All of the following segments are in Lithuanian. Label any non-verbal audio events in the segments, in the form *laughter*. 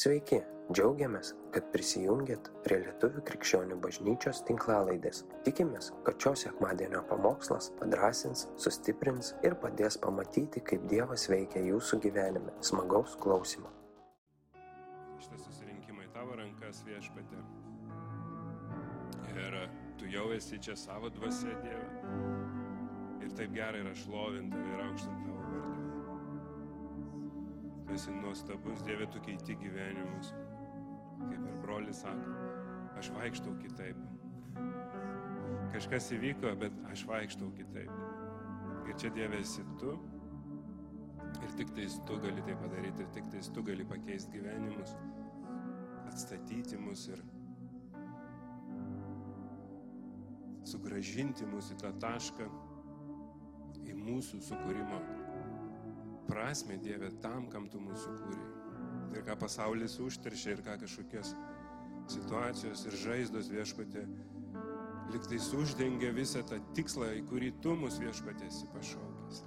Sveiki, džiaugiamės, kad prisijungiat prie Lietuvų krikščionių bažnyčios tinklalaidės. Tikimės, kad šios sekmadienio pamokslas padrasins, sustiprins ir padės pamatyti, kaip Dievas veikia jūsų gyvenime. Smagaus klausimų. Šitą susirinkimą į tavo rankas viešpatė. Ir tu jau esi čia savo dvasia, Dieve. Ir taip gerai yra šlovinti ir aukštinti tavo vardą. Tu esi nuostabus, Dieve, tu keiti gyvenimus. Kaip ir brolis sako, aš vaikštau kitaip. Kažkas įvyko, bet aš vaikštau kitaip. Ir čia Dieve esi tu. Ir tik tais tu gali tai padaryti, ir tik tais tu gali pakeisti gyvenimus, atstatyti mus ir sugražinti mus į tą tašką, į mūsų sukūrimo prasme Dieve tam, kam tu mūsų kūrė. Ir ką pasaulis užteršia, ir ką kažkokios situacijos ir žaizdos viešpatė liktais uždengia visą tą tikslą, į kurį tu mus viešpatė esi pašaukęs.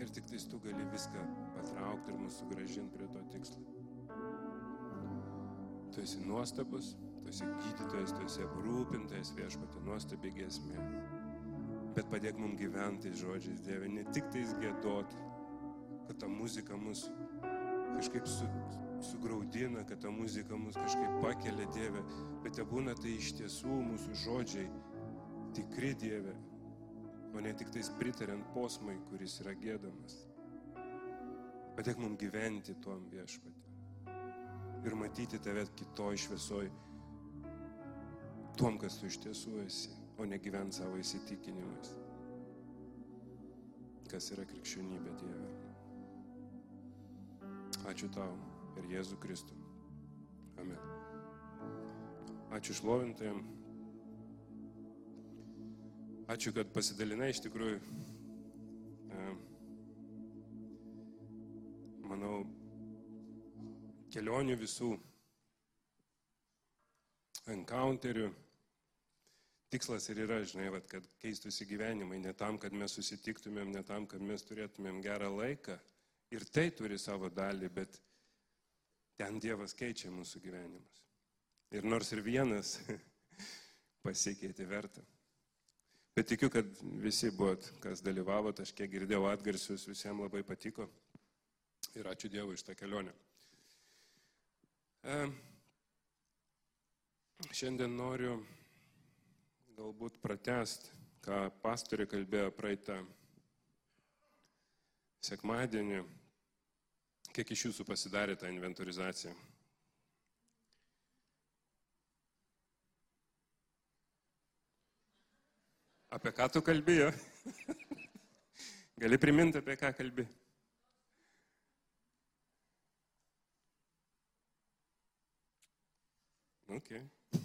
Ir tik tais tu gali viską patraukti ir mūsų gražinti prie to tikslo. Tu esi nuostabus, tu esi gydytojas, tu esi aprūpintojas viešpatė, nuostabi gesmė. Bet padėk mums gyventi žodžiais, Dieve, ne tik tais gėdoti, kad ta muzika mus kažkaip su, sugraudina, kad ta muzika mus kažkaip pakelia Dievę, bet te būna tai iš tiesų mūsų žodžiai tikri Dieve, o ne tik tais pritariant posmai, kuris yra gėdamas. Padėk mums gyventi tuom viešpatį ir matyti tave kitoj šviesoj, tuom, kas tu iš tiesų esi, o ne gyventi savo įsitikinimais. Kas yra krikščionybė Dieve. Ačiū tau ir Jėzų Kristų. Amen. Ačiū šlovintojam. Ačiū, kad pasidalinai iš tikrųjų. E, manau, kelionių visų encounterių tikslas ir yra, žinai, vat, kad keistųsi gyvenimai, ne tam, kad mes susitiktumėm, ne tam, kad mes turėtumėm gerą laiką, Ir tai turi savo dalį, bet ten Dievas keičia mūsų gyvenimus. Ir nors ir vienas *laughs* pasikeitė vertą. Bet tikiu, kad visi buvot, kas dalyvavot, aš kiek girdėjau atgarsius, visiems labai patiko. Ir ačiū Dievui iš tą kelionę. E, šiandien noriu galbūt pratest, ką pastorė kalbėjo praeitą sekmadienį Kiek iš jūsų pasidarė tą inventorizaciją? Apie ką tu kalbėjo? *laughs* Gali priminti, apie ką kalbi? Ok. *laughs*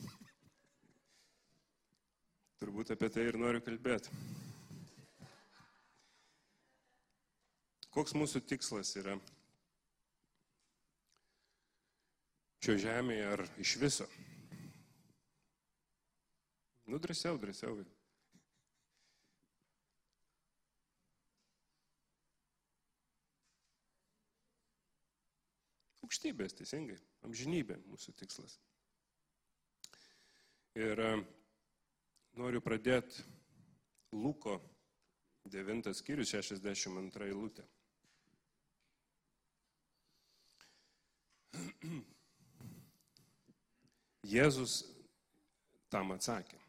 Turbūt apie tai ir noriu kalbėti. Koks mūsų tikslas yra? šio žemėje ar iš viso. Nu, drąsiau, drąsiau. Aukštybės, teisingai, amžinybė mūsų tikslas. Ir e, noriu pradėti Luko 9 skyrius 62 eilutė. *clears throat* Jėzus tam atsakė.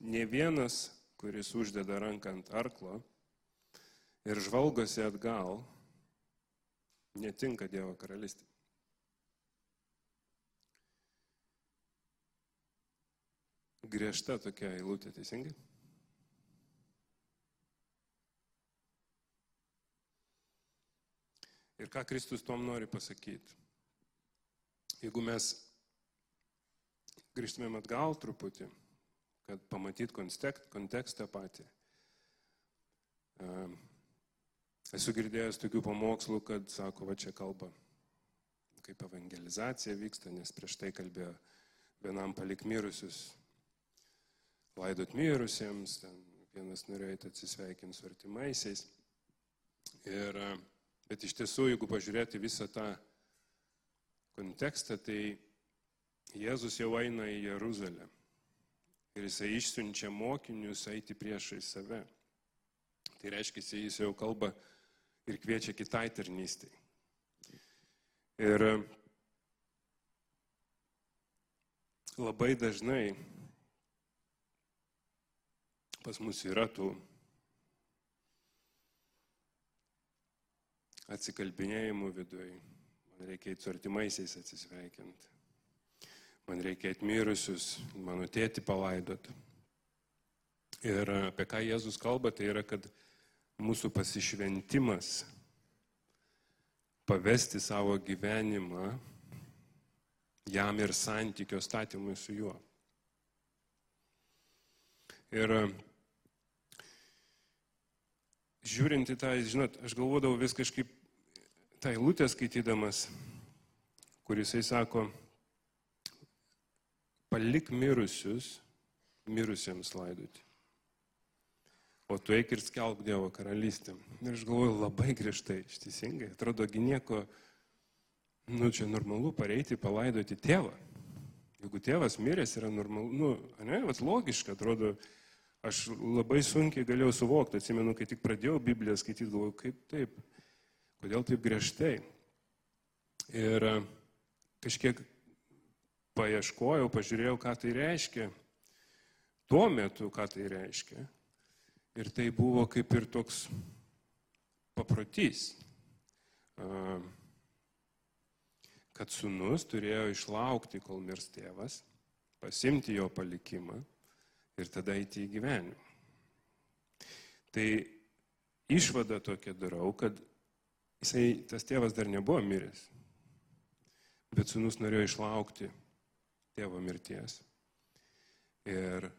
Ne vienas, kuris uždeda ranką ant arklo ir žvalgosi atgal, netinka Dievo karalystė. Griežta tokia eilutė, teisingai? Ir ką Kristus tom nori pasakyti? Jeigu mes grįžtumėm atgal truputį, kad pamatyt kontekstą patį. Esu girdėjęs tokių pamokslų, kad sako, va čia kalba, kaip evangelizacija vyksta, nes prieš tai kalbėjo vienam palik mirusius, laidot mirusiems, ten vienas norėjo atsisveikinti su artimaisiais. Ir, bet iš tiesų, jeigu pažiūrėti visą tą kontekstą, tai Jėzus jau eina į Jeruzalę. Ir jisai išsiunčia mokinius eiti priešai save. Tai reiškia, jis jau kalba ir kviečia kitai tarnystai. Ir labai dažnai pas mus yra tų atsikalbinėjimų viduje. Man reikia su artimaisiais atsisveikinti. Man reikia atmirusius, mano tėti palaidot. Ir apie ką Jėzus kalba, tai yra, kad mūsų pasišventimas pavesti savo gyvenimą jam ir santykio statymui su juo. Ir žiūrint į tą, žinot, aš galvodavau vis kažkaip tą eilutę skaitydamas, kur jisai sako, palik mirusius, mirusiems laidoti. O tu eik ir skelb Dievo karalystę. Ir aš galvoju labai griežtai, iš teisingai. Atrodo, nieko, nu čia normalu pareiti, palaidoti tėvą. Jeigu tėvas miręs yra normalu, nu, ne, vas logiška, atrodo, aš labai sunkiai galėjau suvokti, atsimenu, kai tik pradėjau Bibliją skaityti, galvoju, kaip taip, kodėl taip griežtai. Ir kažkiek paieškojau, pažiūrėjau, ką tai reiškia. Tuo metu, ką tai reiškia. Ir tai buvo kaip ir toks paprotys, kad sunus turėjo išlaukti, kol mirs tėvas, pasimti jo palikimą ir tada eiti į gyvenimą. Tai išvada tokia darau, kad jisai, tas tėvas dar nebuvo miręs, bet sunus norėjo išlaukti tėvo mirties. Ir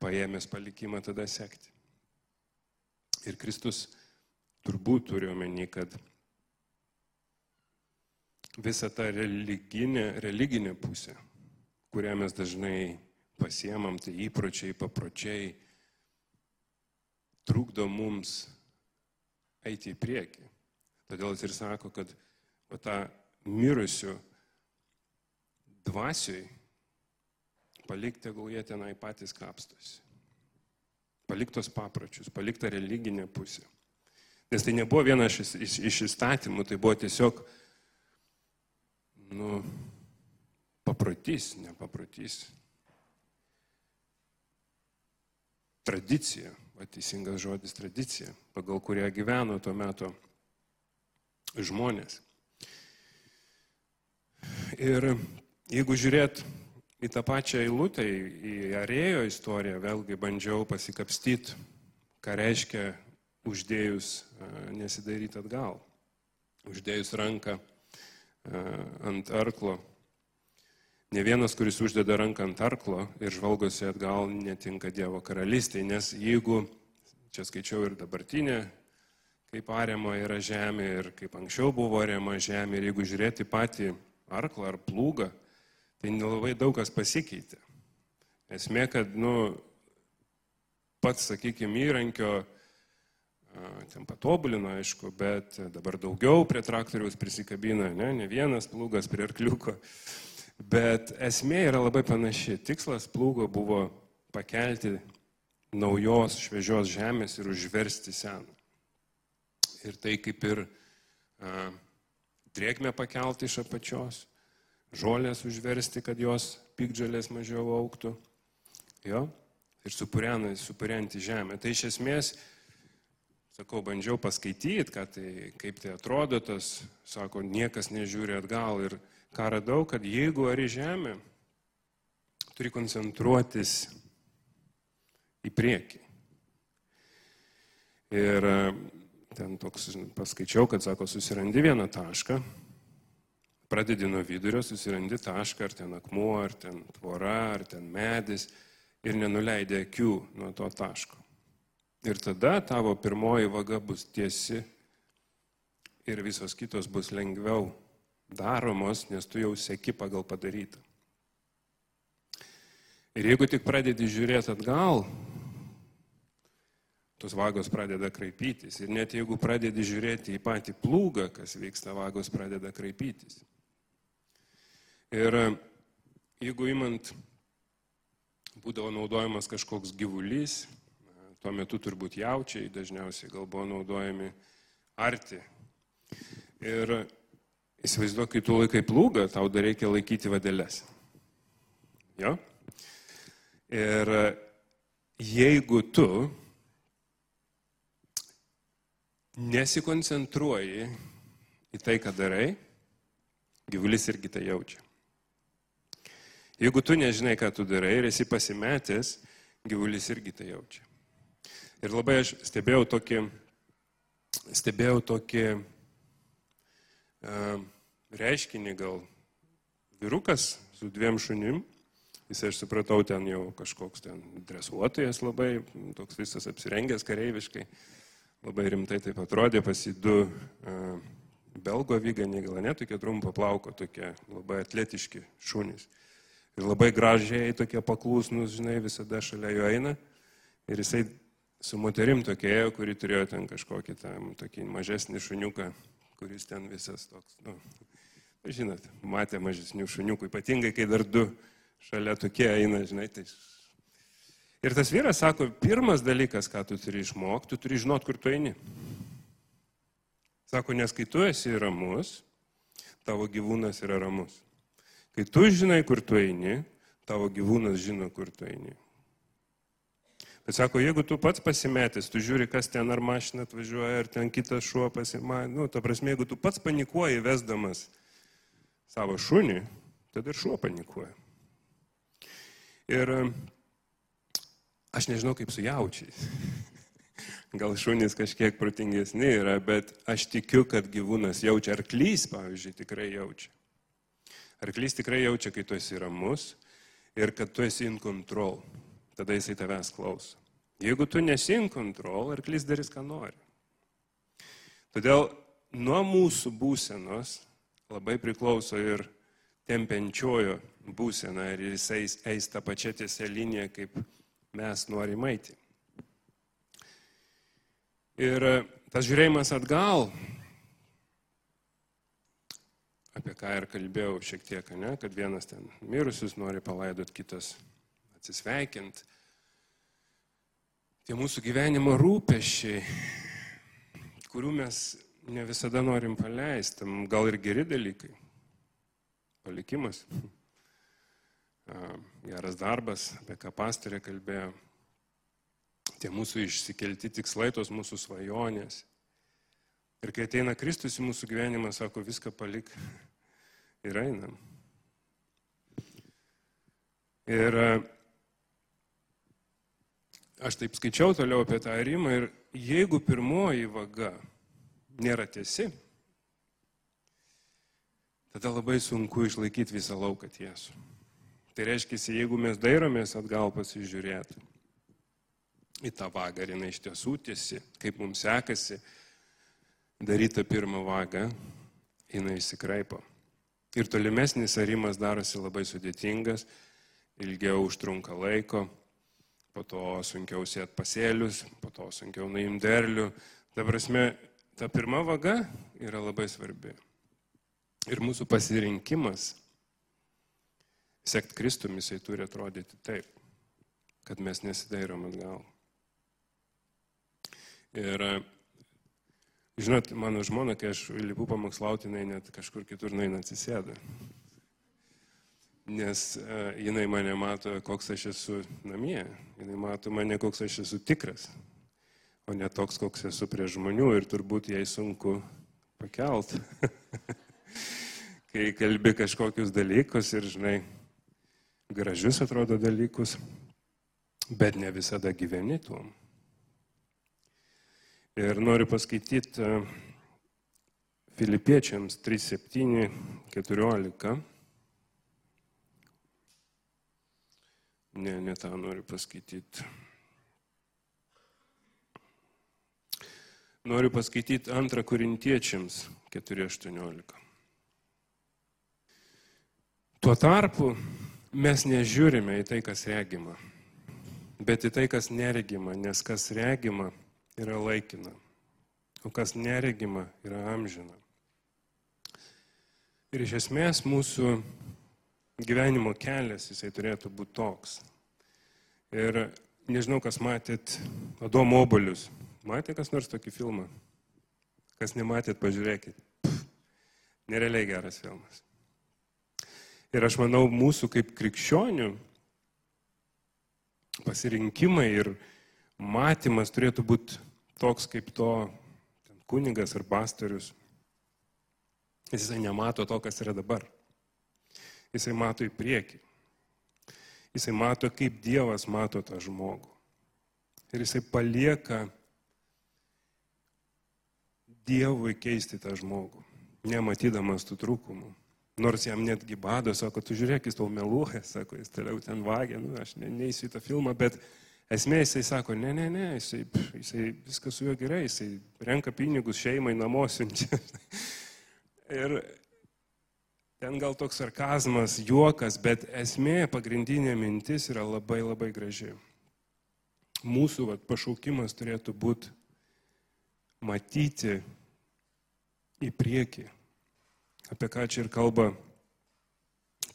paėmęs palikimą tada sekti. Ir Kristus turbūt turi omeny, kad visa ta religinė, religinė pusė, kurią mes dažnai pasiemam, tai įpročiai, papročiai, trukdo mums eiti į priekį. Todėl jis ir sako, kad o tą mirusių dvasioj palikti, gal jie tenai patys kapstosi. Paliktos papročius, palikta religinė pusė. Nes tai nebuvo vienas iš, iš, iš įstatymų, tai buvo tiesiog, nu, paprotys, ne paprotys. Tradicija, va teisingas žodis tradicija, pagal kurią gyveno tuo metu žmonės. Ir jeigu žiūrėt į tą pačią eilutę, į arėjo istoriją, vėlgi bandžiau pasikapstyti, ką reiškia uždėjus nesidaryti atgal, uždėjus ranką ant arklo. Ne vienas, kuris uždeda ranką ant arklo ir žvalgosi atgal, netinka Dievo karalystėje, nes jeigu, čia skaičiau ir dabartinė, kaip ariama yra žemė ir kaip anksčiau buvo ariama žemė, ir jeigu žiūrėti patį arklą ar plūgą, tai nelabai daug kas pasikeitė. Esmė, kad, nu, pats, sakykime, įrankio ten patobulino, aišku, bet dabar daugiau prie traktoriaus prisikabina, ne, ne vienas plūgas prie arkliuko. Bet esmė yra labai panaši. Tikslas plūgo buvo pakelti naujos šviežios žemės ir užversti seną. Ir tai kaip ir a, drėgmę pakelti iš apačios, žolės užversti, kad jos pikdžalės mažiau auktų. Jo? Ir supurenti žemę. Tai iš esmės, sakau, bandžiau paskaityti, tai, kaip tai atrodo, tas, sako, niekas nežiūri atgal. Ir ką radau, kad jeigu ari žemė, turi koncentruotis į priekį. Ir ten toks paskaičiau, kad sako, susirandi vieną tašką, pradedi nuo vidurio, susirandi tašką, ar ten akmuo, ar ten tvora, ar ten medis ir nenuleidė akių nuo to taško. Ir tada tavo pirmoji vaga bus tiesi ir visos kitos bus lengviau daromos, nes tu jau sėki pagal padarytą. Ir jeigu tik pradedi žiūrėti atgal, tos vagos pradeda kraipytis. Ir net jeigu pradedi žiūrėti į patį plūgą, kas vyksta, vagos pradeda kraipytis. Ir e, jeigu imant, būdavo naudojamas kažkoks gyvulys, e, tuo metu turbūt jaučiai dažniausiai gal buvo naudojami arti. Ir įsivaizduok, kai tu laikai plūgą, tau dar reikia laikyti vadeles. Jo? Ir e, jeigu tu nesikoncentruoji į tai, ką darai, gyvulis irgi tai jaučia. Jeigu tu nežinai, ką tu darai ir esi pasimetęs, gyvulis irgi tai jaučia. Ir labai aš stebėjau tokį, stebėjau tokį reiškinį gal vyrukas su dviem šunim. Jis, aš supratau, ten jau kažkoks ten dresuotojas labai, toks visas apsirengęs kareiviškai. Labai rimtai taip atrodė, pasidu uh, belgo vyganiai, gal ne tokie trumpo plauko, tokie labai atletiški šunys. Ir labai gražiai tokie paklusnus, žinai, visada šalia jo eina. Ir jisai su moterim tokia ėjo, kuri turėjo ten kažkokį tam tokį mažesnį šuniuką, kuris ten visas toks, nu, žinot, matė mažesnių šuniukų, ypatingai kai dar du šalia tokie eina, žinai. Tai... Ir tas vyras sako, pirmas dalykas, ką tu turi išmokti, tu turi žinot, kur tu eini. Sako, nes kai tu esi ramus, tavo gyvūnas yra ramus. Kai tu žinai, kur tu eini, tavo gyvūnas žino, kur tu eini. Bet sako, jeigu tu pats pasimetęs, tu žiūri, kas ten ar mašina atvažiuoja, ar ten kitas šuo pasimatė, nu, ta prasme, jeigu tu pats panikuoji vesdamas savo šunį, tada ir šuo panikuoja. Ir aš nežinau, kaip su jaučiais. *laughs* Gal šunys kažkiek protingesni yra, bet aš tikiu, kad gyvūnas jaučia. Arklys, pavyzdžiui, tikrai jaučia. Arklys tikrai jaučia, kai tu esi ramus ir kad tu esi in control. Tada jisai tavęs klauso. Jeigu tu nesi in control, arklys darys, ką nori. Todėl nuo mūsų būsenos labai priklauso ir tempiančiojo būsena, ir jisai eis tą pačią tiesią liniją, kaip mes norime eiti. Ir e, tas žiūrėjimas atgal, apie ką ir kalbėjau šiek tiek, ne, kad vienas ten mirusius nori palaidot, kitas atsisveikint. Tie mūsų gyvenimo rūpešiai, kurių mes ne visada norim paleisti, gal ir geri dalykai. Palikimas, geras darbas, apie ką pastorė kalbėjo tie mūsų išsikelti tikslai, tos mūsų svajonės. Ir kai ateina Kristus į mūsų gyvenimą, sako, viską palik ir einam. Ir aš taip skaičiau toliau apie tą rimą ir jeigu pirmoji vaga nėra tiesi, tada labai sunku išlaikyti visą lauką tiesų. Tai reiškia, jeigu mes dairomės atgal pasižiūrėti, į tą vagą, ar jinai iš tiesų tiesi, kaip mums sekasi daryti pirmą vagą, jinai įsikraipo. Ir tolimesnis arimas darosi labai sudėtingas, ilgiau užtrunka laiko, po to sunkiau sėt pasėlius, po to sunkiau nuimti derlių. Ta prasme, ta pirma vaga yra labai svarbi. Ir mūsų pasirinkimas sekti Kristumi, jisai turi atrodyti taip, kad mes nesidairom atgal. Ir žinot, mano žmona, kai aš lipu pamokslauti, jinai net kažkur kitur nueina atsisėda. Nes uh, jinai mane mato, koks aš esu namie. Jinai mato mane, koks aš esu tikras. O ne toks, koks esu prie žmonių ir turbūt jai sunku pakelt. *laughs* kai kalbi kažkokius dalykus ir, žinai, gražius atrodo dalykus, bet ne visada gyveni tuom. Ir noriu paskaityti e, Filipiečiams 3, 7, 14. Ne, ne tą noriu paskaityti. Noriu paskaityti antrą korintiečiams 4.18. Tuo tarpu mes nežiūrime į tai, kas regima, bet į tai, kas neregima, nes kas regima, yra laikina, o kas neregima yra amžina. Ir iš esmės mūsų gyvenimo kelias jisai turėtų būti toks. Ir nežinau, kas matėt Adomo obolius. Matė kas nors tokį filmą? Kas nematėt, pažiūrėkit. Pff, nerealiai geras filmas. Ir aš manau, mūsų kaip krikščionių pasirinkimai ir matymas turėtų būti toks kaip to kunigas ar pastorius. Jisai nemato to, kas yra dabar. Jisai mato į priekį. Jisai mato, kaip Dievas mato tą žmogų. Ir jisai palieka Dievui keisti tą žmogų, nematydamas tų trūkumų. Nors jam netgi bado, sako, tu žiūrėk, jis tau meluoja, *laughs* sako, jis toliau ten vagia, nu, aš ne, neįsiu į tą filmą, bet esmė jisai sako, ne, ne, ne, jisai, jisai viskas su juo gerai, jisai renka pinigus šeimai, namo siunčia. *laughs* Ir ten gal toks sarkazmas, juokas, bet esmė, pagrindinė mintis yra labai labai graži. Mūsų vat, pašaukimas turėtų būti matyti į priekį. Apie ką čia ir kalba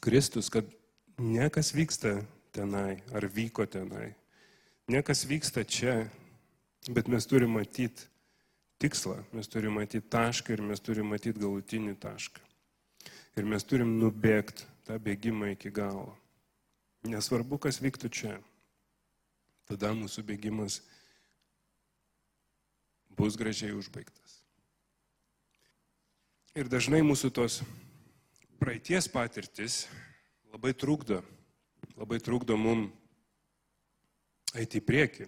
Kristus, kad niekas vyksta tenai ar vyko tenai. Niekas vyksta čia, bet mes turime matyti tikslą, mes turime matyti tašką ir mes turime matyti galutinį tašką. Ir mes turim nubėgti tą bėgimą iki galo. Nesvarbu, kas vyktų čia. Tada mūsų bėgimas bus gražiai užbaigtas. Ir dažnai mūsų tos praeities patirtis labai trukdo, labai trukdo mum eiti į priekį.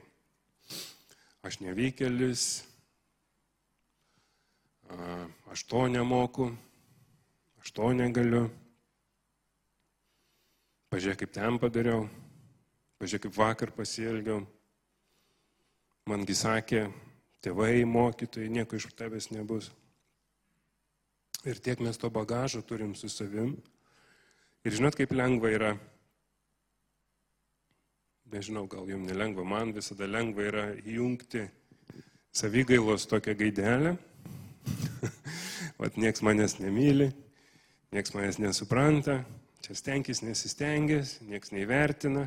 Aš nevykėlis, aš to nemoku, aš to negaliu. Pažiūrėk, kaip ten padariau, pažiūrėk, kaip vakar pasielgiau. Mangi sakė, tėvai, mokytojai, nieko iš tavęs nebus. Ir tiek mes to bagažo turim su savim. Ir žinot, kaip lengva yra, nežinau, gal jums nelengva, man visada lengva yra įjungti savigailos tokią gaidelę. *laughs* Vat nieks manęs nemyli, nieks manęs nesupranta, čia stenkis nesistengęs, nieks neįvertina,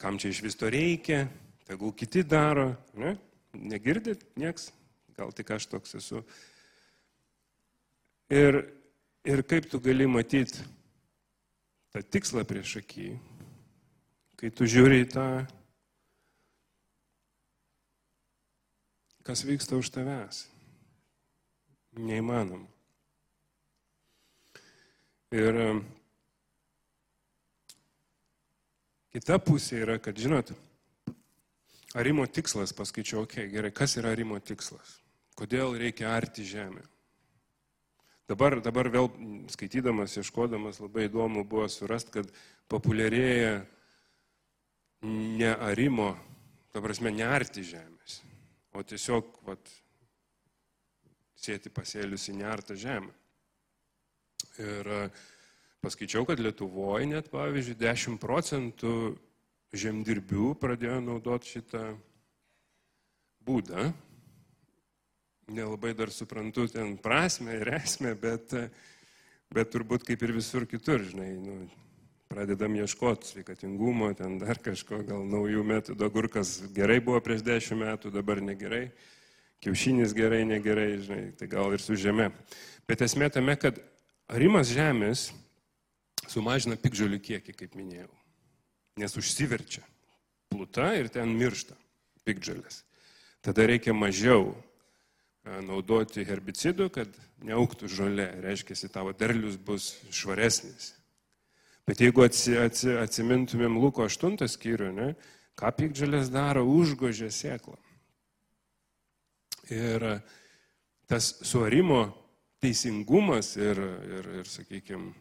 kam čia iš vis to reikia, tegul kiti daro, ne? negirdit, nieks, gal tik aš toks esu. Ir, ir kaip tu gali matyti tą tikslą prieš akį, kai tu žiūri į tą, kas vyksta už tavęs. Neįmanoma. Ir kita pusė yra, kad, žinot, arimo tikslas, paskaičiau, okei, okay, gerai, kas yra arimo tikslas? Kodėl reikia arti žemę? Dabar, dabar vėl skaitydamas, ieškodamas labai įdomu buvo surasti, kad populiarėja ne arimo, ta prasme, ne arti žemės, o tiesiog vat, sėti pasėlius į neartą žemę. Ir e, paskaičiau, kad Lietuvoje net, pavyzdžiui, 10 procentų žemdirbių pradėjo naudoti šitą būdą. Nelabai dar suprantu ten prasme ir esmę, bet, bet turbūt kaip ir visur kitur, žinai, nu, pradedam ieškoti sveikatingumo, ten dar kažko, gal naujų metodų, agurkas gerai buvo prieš dešimt metų, dabar negerai, kiaušinis gerai, negerai, žinai, tai gal ir su žeme. Bet esmė tame, kad arimas žemės sumažina pikžolių kiekį, kaip minėjau, nes užsiverčia pluta ir ten miršta pikžolės. Tada reikia mažiau naudoti herbicidų, kad neauktų žolė, reiškia, tavo derlius bus švaresnis. Bet jeigu atsi, atsi, atsimintumėm Luko 8 skyrių, ne, ką pikdžalės daro, užgožė sėklą. Ir tas suarimo teisingumas ir, ir, ir sakykime,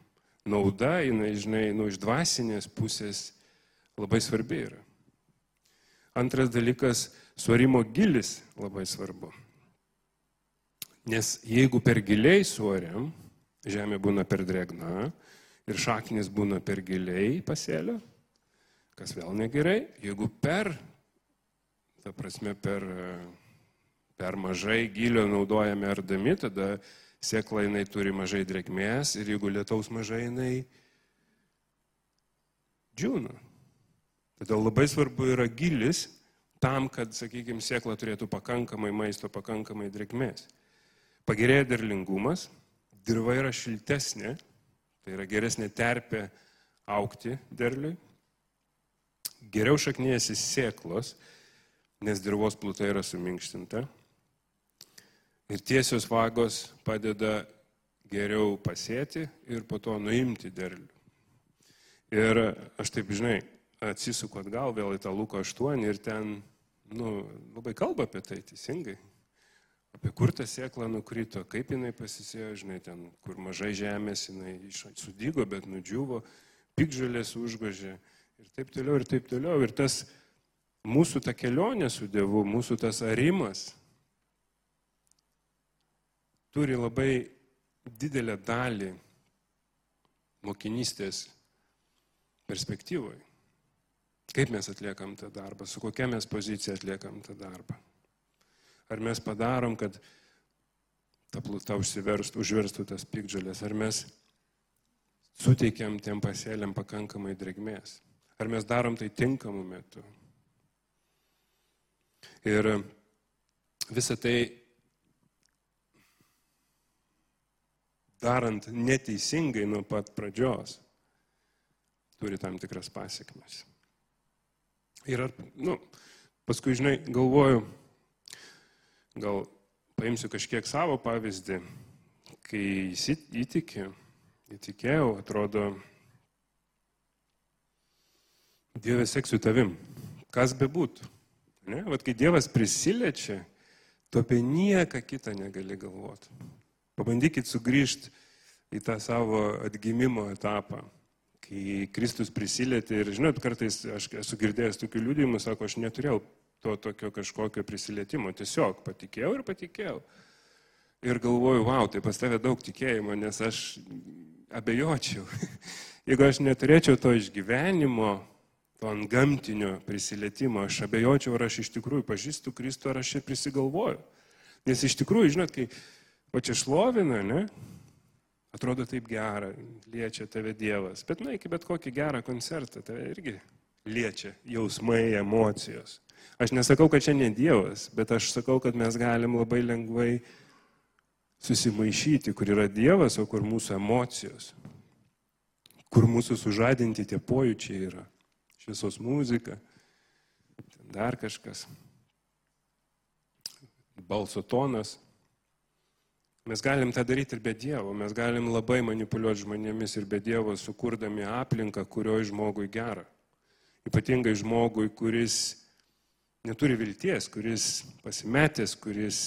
nauda, jinai, žinai, nu, iš dvasinės pusės labai svarbi yra. Antras dalykas, suarimo gilis labai svarbu. Nes jeigu per giliai suoriam, žemė būna per drėgna ir šaknis būna per giliai pasėlio, kas vėl negerai, jeigu per, ta prasme, per, per mažai gilio naudojame ardami, tada sėkla jinai turi mažai drėgmės ir jeigu lietaus mažai jinai džiūna. Todėl labai svarbu yra gilis tam, kad, sakykime, sėkla turėtų pakankamai maisto, pakankamai drėgmės. Pagerėja derlingumas, dirba yra šiltesnė, tai yra geresnė terpė aukti derliui. Geriau šaknyjasi sėklos, nes dirvos pluta yra suminkštinta. Ir tiesios vagos padeda geriau pasėti ir po to nuimti derlių. Ir aš taip, žinai, atsisuku atgal vėl į tą Luko 8 ir ten, nu, labai kalba apie tai teisingai. Apie kur ta sėkla nukrito, kaip jinai pasisėjo, žinai, ten, kur mažai žemės, jinai sudygo, bet nudžiuvo, pikžalės užgožė ir taip toliau, ir taip toliau. Ir tas mūsų ta kelionė su Dievu, mūsų tas arimas turi labai didelę dalį mokinystės perspektyvoje. Kaip mes atliekam tą darbą, su kokia mes pozicija atliekam tą darbą. Ar mes padarom, kad ta pluta užsiverstų, užverstų tas pikdžalės, ar mes suteikiam tiem pasėliam pakankamai drėgmės, ar mes darom tai tinkamu metu. Ir visą tai darant neteisingai nuo pat pradžios, turi tam tikras pasiekmes. Ir, nu, paskui, žinai, galvoju, gal paimsiu kažkiek savo pavyzdį, kai įtikė, įtikėjau, atrodo, Dieve, seksiu tavim, kas bebūtų. Ne? Vat kai Dievas prisiliečia, tu apie nieką kitą negali galvoti. Pabandykit sugrįžti į tą savo atgimimo etapą, kai Kristus prisilietė ir, žinot, kartais aš esu girdėjęs tokių liūdimų, sako, aš neturėjau to tokio kažkokio prisilietimo, tiesiog patikėjau ir patikėjau. Ir galvoju, wow, tai pas tave daug tikėjimo, nes aš abejočiau. *laughs* Jeigu aš neturėčiau to išgyvenimo, to ant gamtinio prisilietimo, aš abejočiau, ar aš iš tikrųjų pažįstu Kristų, ar aš čia prisigalvoju. Nes iš tikrųjų, žinot, kai O čia šlovina, ne? Atrodo taip gera, liečia tave Dievas. Bet na, iki bet kokį gerą koncertą tave irgi liečia jausmai, emocijos. Aš nesakau, kad čia ne Dievas, bet aš sakau, kad mes galim labai lengvai susimaišyti, kur yra Dievas, o kur mūsų emocijos. Kur mūsų sužadinti tie pojūčiai yra. Šviesos muzika, dar kažkas. Balso tonas. Mes galim tą daryti ir be Dievo, mes galim labai manipuliuoti žmonėmis ir be Dievo, sukurdami aplinką, kurioje žmogui gera. Ypatingai žmogui, kuris neturi vilties, kuris pasimetęs, kuris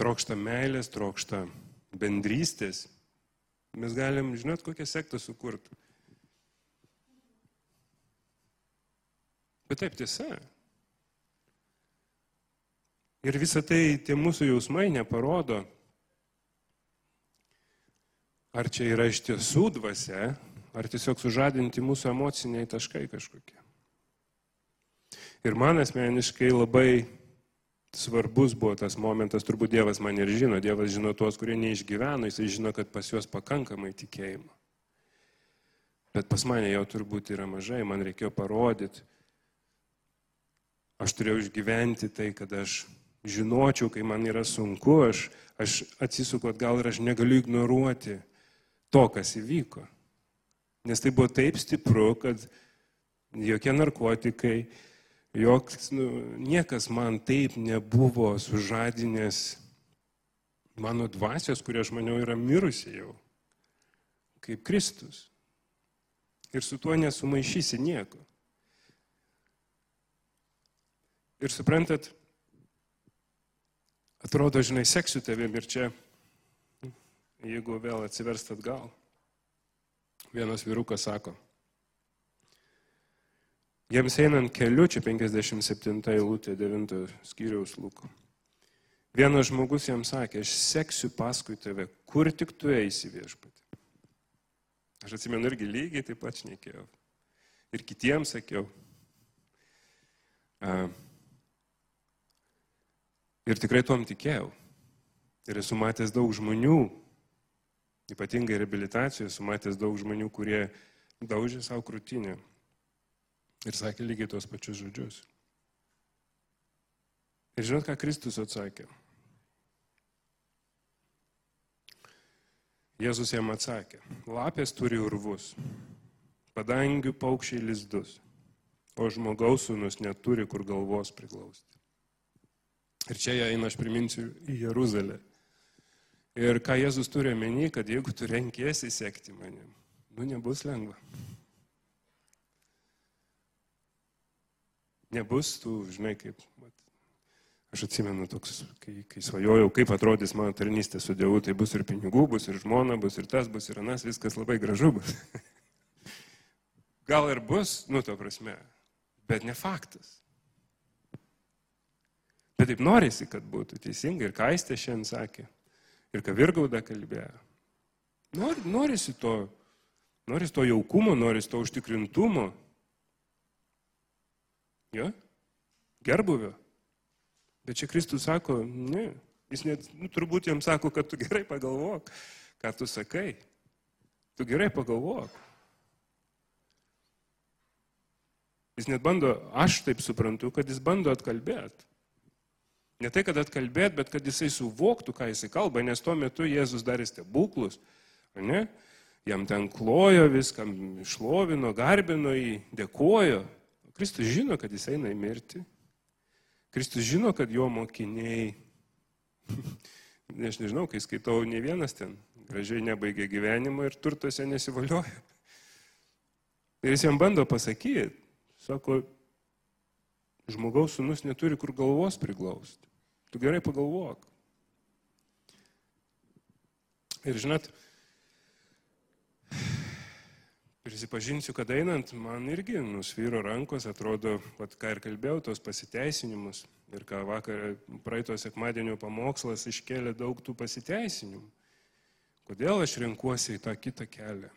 trokšta meilės, trokšta bendrystės. Mes galim, žinot, kokią sektą sukurti. Bet taip tiesa. Ir visą tai tie mūsų jausmai neparodo, ar čia yra iš tiesų dvasia, ar tiesiog sužadinti mūsų emociniai taškai kažkokie. Ir man asmeniškai labai svarbus buvo tas momentas, turbūt Dievas man ir žino, Dievas žino tuos, kurie neišgyveno, jisai žino, kad pas juos pakankamai tikėjimo. Bet pas mane jau turbūt yra mažai, man reikėjo parodyti. Aš turėjau išgyventi tai, kad aš žinočiau, kai man yra sunku, aš, aš atsisuku atgal ir aš negaliu ignoruoti to, kas įvyko. Nes tai buvo taip stipru, kad jokie narkotikai, joks, nu, niekas man taip nebuvo sužadinęs mano dvasios, kurie aš maniau yra mirusi jau, kaip Kristus. Ir su tuo nesumaišysi nieko. Ir suprantat, atrodo, žinai, seksiu tavim ir čia, jeigu vėl atsiverst atgal. Vienas vyrukas sako, jiems einant keliu, čia 57 eilutė 9 skyriaus lūko. Vienas žmogus jam sakė, aš seksiu paskui tave, kur tik tu eisi viešpatį. Aš atsimenu irgi lygiai taip pat šnekėjau. Ir kitiems sakiau. Uh, Ir tikrai tuom tikėjau. Ir esu matęs daug žmonių Ypatingai reabilitacijoje esu matęs daug žmonių, kurie daužė savo krūtinę ir sakė lygiai tos pačius žodžius. Ir žinot, ką Kristus atsakė? Jėzus jam atsakė, lapės turi urvus, padangių paukščiai lizdus, o žmogaus sūnus neturi kur galvos priglausti. Ir čia eina, aš priminsiu, į Jeruzalę. Ir ką Jėzus turi omeny, kad jeigu tu renkėsi sekti manim, nu nebus lengva. Nebus tų, žinai, kaip, aš atsimenu toks, kai, kai svajojau, kaip atrodys mano tarnystė su Dievu, tai bus ir pinigų, bus ir žmona, bus ir tas, bus ir anas, viskas labai gražu bus. *laughs* Gal ir bus, nu, to prasme, bet ne faktas. Bet taip norisi, kad būtų teisingai. Ir Kaistė šiandien sakė, ir ką Virgauda kalbėjo. Nor, norisi to, norisi to jaukumo, norisi to užtikrintumo. Jo? Gerbuvio. Bet čia Kristus sako, ne. Jis net, nu, turbūt jam sako, kad tu gerai pagalvok, ką tu sakai. Tu gerai pagalvok. Jis net bando, aš taip suprantu, kad jis bando atkalbėti. Ne tai, kad atkalbėt, bet kad jisai suvoktų, ką jisai kalba, nes tuo metu Jėzus darė stebuklus, ne? Jam ten klojo viskam, išlovino, garbino jį, dėkojo. Kristus žino, kad jis eina į mirtį. Kristus žino, kad jo mokiniai, *laughs* aš nežinau, kai skaitau, ne vienas ten gražiai nebaigė gyvenimą ir turtuose nesivalioja. *laughs* Ir jis jam bando pasakyti, sako, žmogaus sunus neturi kur galvos priglausti. Tu gerai pagalvok. Ir žinot, prisipažinsiu, kad einant, man irgi nusvyro rankos, atrodo, pat ką ir kalbėjau, tos pasiteisinimus. Ir ką vakar praeito sekmadienio pamokslas iškėlė daug tų pasiteisinimų. Kodėl aš renkuosi į tą kitą kelią?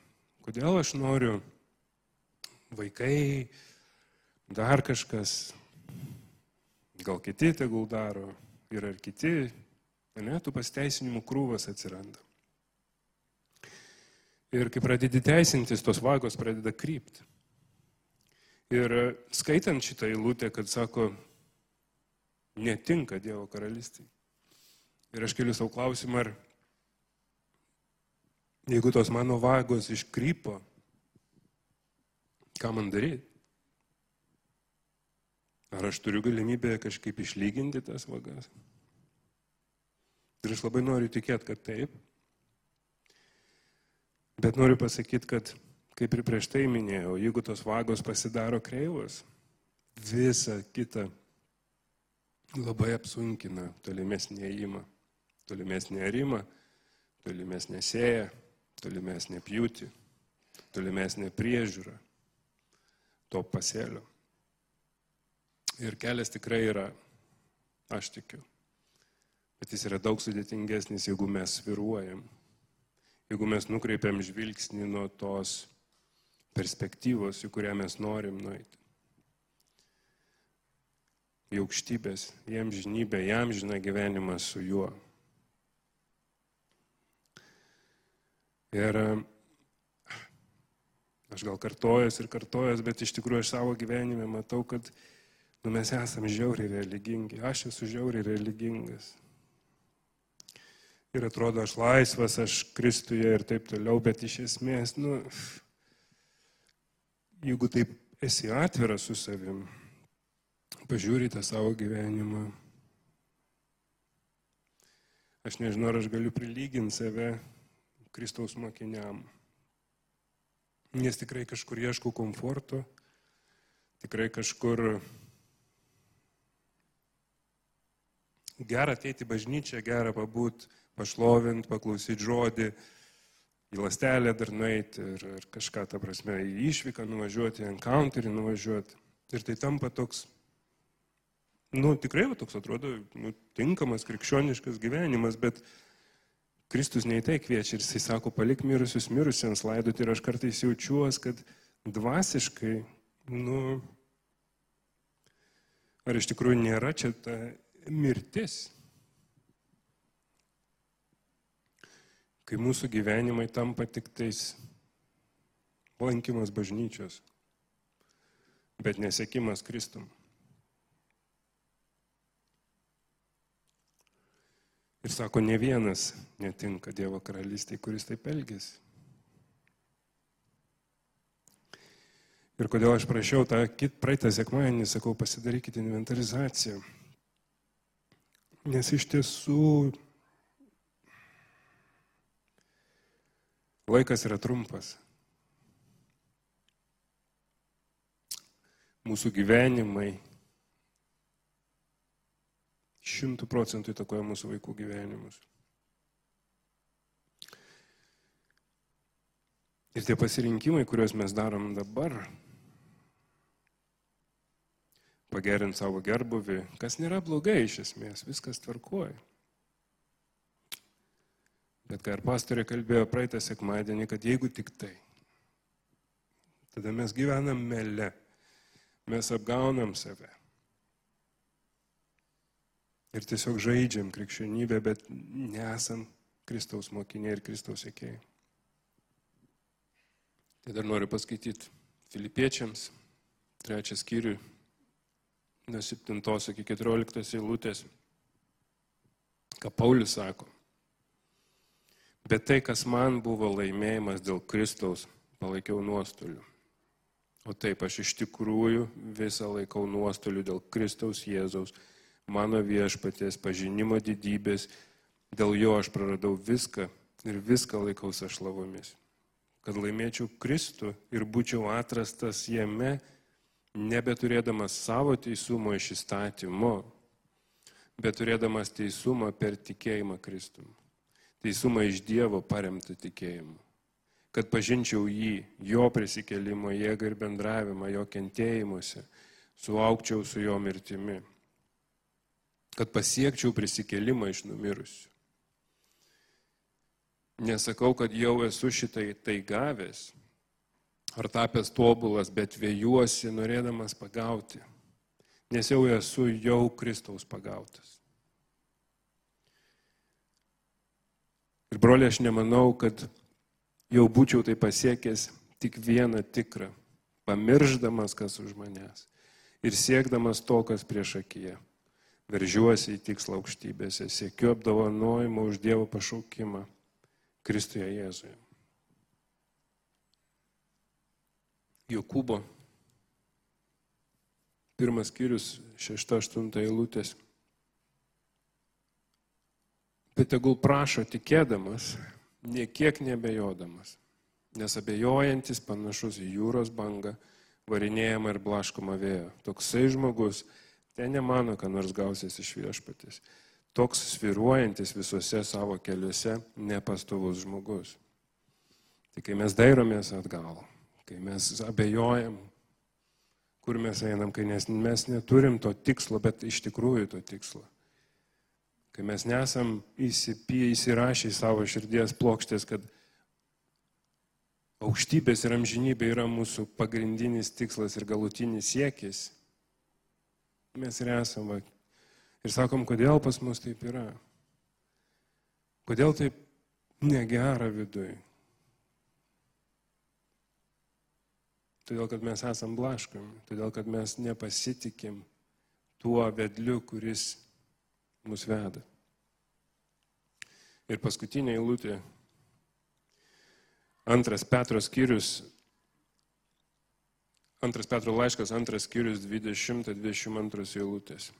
Kodėl aš noriu vaikai, dar kažkas, gal kiti tegul daro, ir ar kiti, ne, tų pasteisinimų krūvas atsiranda. Ir kai pradedi teisintis, tos vagos pradeda krypti. Ir skaitant šitą eilutę, kad sako, netinka Dievo karalystė. Ir aš keliu savo klausimą, ar jeigu tos mano vagos iškrypo, ką man daryti? Ar aš turiu galimybę kažkaip išlyginti tas vagas? Ir aš labai noriu tikėti, kad taip. Bet noriu pasakyti, kad, kaip ir prieš tai minėjau, jeigu tos vagos pasidaro kreivos, visa kita labai apsunkina tolimesnį ėjimą, tolimesnį arimą, tolimesnį sėją, tolimesnį pjūtį, tolimesnį priežiūrą to pasėlio. Ir kelias tikrai yra, aš tikiu. Bet jis yra daug sudėtingesnis, jeigu mes sviruojam. Jeigu mes nukreipiam žvilgsnį nuo tos perspektyvos, į kurią mes norim nueiti. Į aukštybės, jam žinybę, jam žina gyvenimą su juo. Ir aš gal kartojas ir kartojas, bet iš tikrųjų aš savo gyvenime matau, kad Nu, mes esame žiauriai religingi. Aš esu žiauriai religingas. Ir atrodo, aš laisvas, aš Kristuje ir taip toliau, bet iš esmės, nu, jeigu taip esi atviras su savim, pažiūrite savo gyvenimą. Aš nežinau, ar aš galiu prilyginti save Kristaus mokiniam. Nes tikrai kažkur ieškau komforto, tikrai kažkur gera ateiti bažnyčią, gera pabūt, pašlovint, paklausyti žodį, į lastelę dar nueiti ir, ir kažką, ta prasme, į išvyką nuvažiuoti, į encounterį nuvažiuoti. Ir tai tampa toks, nu, tikrai va, toks atrodo, nu, tinkamas krikščioniškas gyvenimas, bet Kristus ne į tai kviečia ir jisai sako, palik mirusius mirusiems laidoti ir aš kartais jaučiuos, kad dvasiškai, nu, ar iš tikrųjų nėra čia ta mirtis. kai mūsų gyvenimai tampa tik tais lankymas bažnyčios, bet nesėkimas Kristum. Ir sako, ne vienas netinka Dievo karalystėje, kuris taip elgesi. Ir kodėl aš prašiau tą praeitą sekmadienį, sakau, pasidarykite inventarizaciją. Nes iš tiesų laikas yra trumpas. Mūsų gyvenimai šimtų procentų įtakoja mūsų vaikų gyvenimus. Ir tie pasirinkimai, kuriuos mes darom dabar, pagerinti savo gerbuvį, kas nėra blogai iš esmės, viskas tvarkuoja. Bet ką ir pastorė kalbėjo praeitą sekmadienį, kad jeigu tik tai, tada mes gyvenam mele, mes apgaunam save. Ir tiesiog žaidžiam krikščionybę, bet nesam Kristaus mokiniai ir Kristaus sėkėjai. Tai dar noriu paskaityti Filipiečiams, trečią skyrių, nuo 7 iki 14 eilutės, ką Paulius sako. Bet tai, kas man buvo laimėjimas dėl Kristaus, palaikiau nuostoliu. O taip, aš iš tikrųjų visą laikau nuostoliu dėl Kristaus Jėzaus, mano viešpaties pažinimo didybės, dėl jo aš praradau viską ir viską laikau sašlavomis. Kad laimėčiau Kristų ir būčiau atrastas jame, nebeturėdamas savo teisumo iš įstatymo, bet turėdamas teisumą per tikėjimą Kristum. Teisumą iš Dievo paremtą tikėjimu. Kad pažinčiau jį, jo prisikelimo jėgą ir bendravimą, jo kentėjimuose, suaukčiau su jo mirtimi. Kad pasiekčiau prisikelimą iš numirusių. Nesakau, kad jau esu šitai tai gavęs, ar tapęs tobulas, bet vėjuosi norėdamas pagauti, nes jau esu jau Kristaus pagautas. Ir broliai, aš nemanau, kad jau būčiau tai pasiekęs tik vieną tikrą, pamirždamas, kas už manęs ir siekdamas to, kas prieš akiją. Veržiuosi į tikslą aukštybėse, siekiu apdovanojimo už Dievo pašaukimą Kristuje Jėzuje. Jokūbo. Pirmas skyrius, šešta, aštunta eilutės. Bet tegul prašo tikėdamas, niekiek nebejodamas, nes abejojantis panašus į jūros bangą, varinėjama ir blaškoma vėjo. Toksai žmogus ten nemano, kad nors gausias iš viešpatės. Toks sviruojantis visuose savo keliuose nepastovus žmogus. Tai kai mes dairomės atgal, kai mes abejojam, kur mes einam, kai nes, mes neturim to tikslo, bet iš tikrųjų to tikslo. Kai mes nesam įsipy, įsirašę į savo širdies plokštės, kad aukštybės ir amžinybė yra mūsų pagrindinis tikslas ir galutinis siekis, mes ir esame. Ir sakom, kodėl pas mus taip yra. Kodėl taip negera viduje. Todėl, kad mes esam blaškomi, todėl, kad mes nepasitikim tuo vedliu, kuris mus veda. Ir paskutinė eilutė, antras Petro skyrius, antras Petro laiškas, antras skyrius 20-22 eilutės.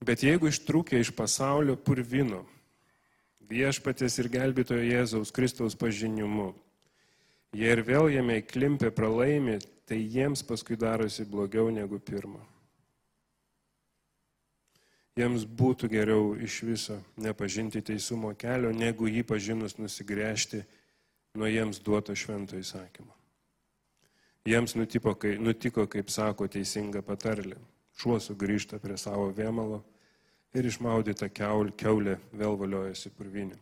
Bet jeigu ištrūkė iš pasaulio purvino, viešpatės ir gelbėtojo Jėzaus Kristaus pažinimu. Jie ir vėl jame įklimpė pralaimi, tai jiems paskui darosi blogiau negu pirmą. Jiems būtų geriau iš viso nepažinti teisumo kelio, negu jį pažinus nusigręžti nuo jiems duoto švento įsakymo. Jiems nutiko, kai, nutiko, kaip sako teisinga patarlė. Šuo sugrįžta prie savo vėmalo ir išmaudyta keulė vėl valiojasi purvinį.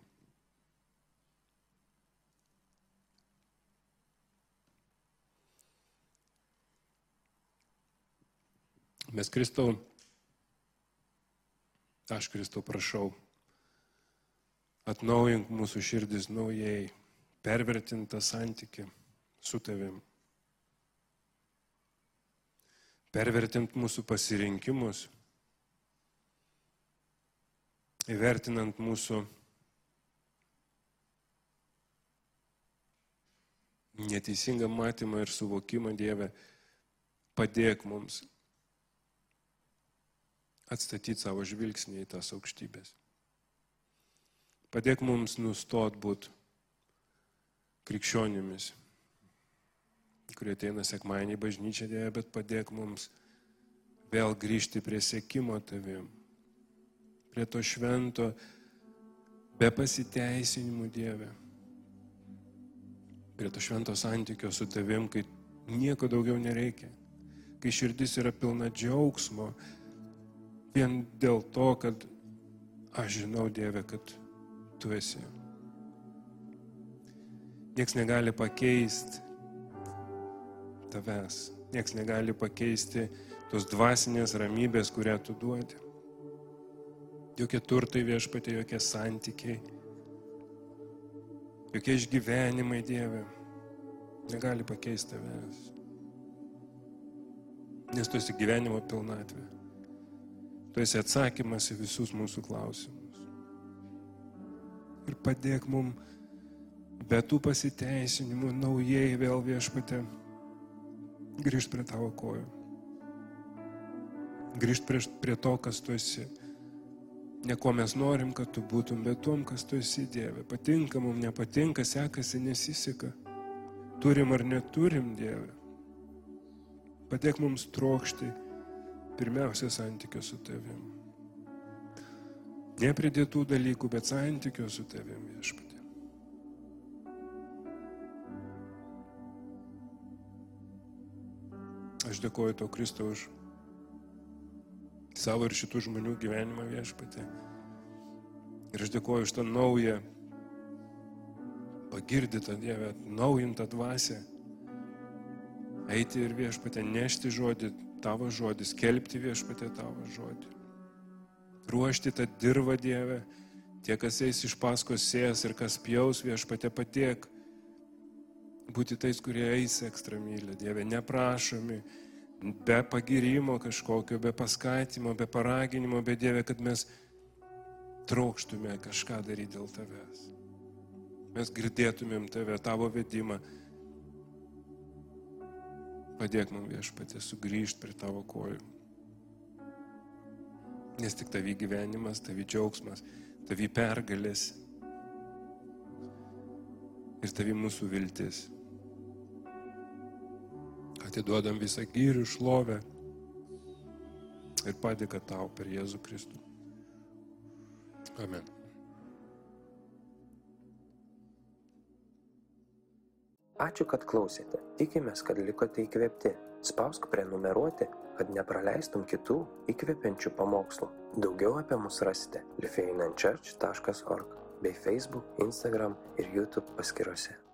Mes Kristau Aš Kristau prašau, atnaujink mūsų širdis naujai, pervertintą santyki su tavim. Pervertint mūsų pasirinkimus, įvertinant mūsų neteisingą matymą ir suvokimą Dievę, padėk mums atstatyti savo žvilgsnį į tas aukštybės. Padėk mums nustot būti krikščionimis, kurie ateina sekmadienį į bažnyčią Dievę, bet padėk mums vėl grįžti prie sėkimo tavim, prie to švento, be pasiteisinimų Dievę, prie to švento santykio su tavim, kai nieko daugiau nereikia, kai širdis yra pilna džiaugsmo, vien dėl to, kad aš žinau Dievę, kad tu esi. Niekas negali pakeisti tavęs. Niekas negali pakeisti tos dvasinės ramybės, kurią tu duodi. Jokie turtai viešpatė, jokie santykiai, jokie išgyvenimai Dieve negali pakeisti tavęs. Nes tu esi gyvenimo pilnatvė. Tu esi atsakymas į visus mūsų klausimus. Ir padėk mum be tų pasiteisinimų naujai vėl viešpatė grįžti prie tavo kojų. Grįžti prie, prie to, kas tu esi. Ne ko mes norim, kad tu būtum, bet tom, kas tu esi Dieve. Patinka mums, nepatinka, sekasi, nesiseka. Turim ar neturim Dieve. Padėk mums trokšti pirmiausia santykio su tavim. Nepridėtų dalykų, bet santykio su tavim viešpatė. Aš dėkoju tau Kristau už savo ir šitų žmonių gyvenimą viešpatė. Ir aš dėkoju už tą naują, pagirdytą Dievę, naujintą dvasę. Eiti ir viešpatė, nešti žodį, tavo žodį, skelbti viešpatė tavo žodį. Ruošti tą dirbą Dievę, tie, kas eis iš paskos sės ir kas pjaus viešpatė patiek. Būti tais, kurie eis ekstra mylė, Dieve, neprašomi, be pagirimo kažkokio, be paskatimo, be paraginimo, be Dieve, kad mes trokštume kažką daryti dėl tavęs. Mes girdėtumėm tave, tavo vedimą. Padėk man viešpatė sugrįžti prie tavo kojų. Nes tik tavi gyvenimas, tavi džiaugsmas, tavi pergalės ir tavi mūsų viltis. Atiduodam visą gyrių šlovę ir padėka tau per Jėzų Kristų. Amen. Ačiū, kad klausėte. Tikimės, kad likote įkvėpti. Spausk prenumeruoti, kad nepraleistum kitų įkvepiančių pamokslų. Daugiau apie mus rasite lifeinanchurch.org bei Facebook, Instagram ir YouTube paskiruose.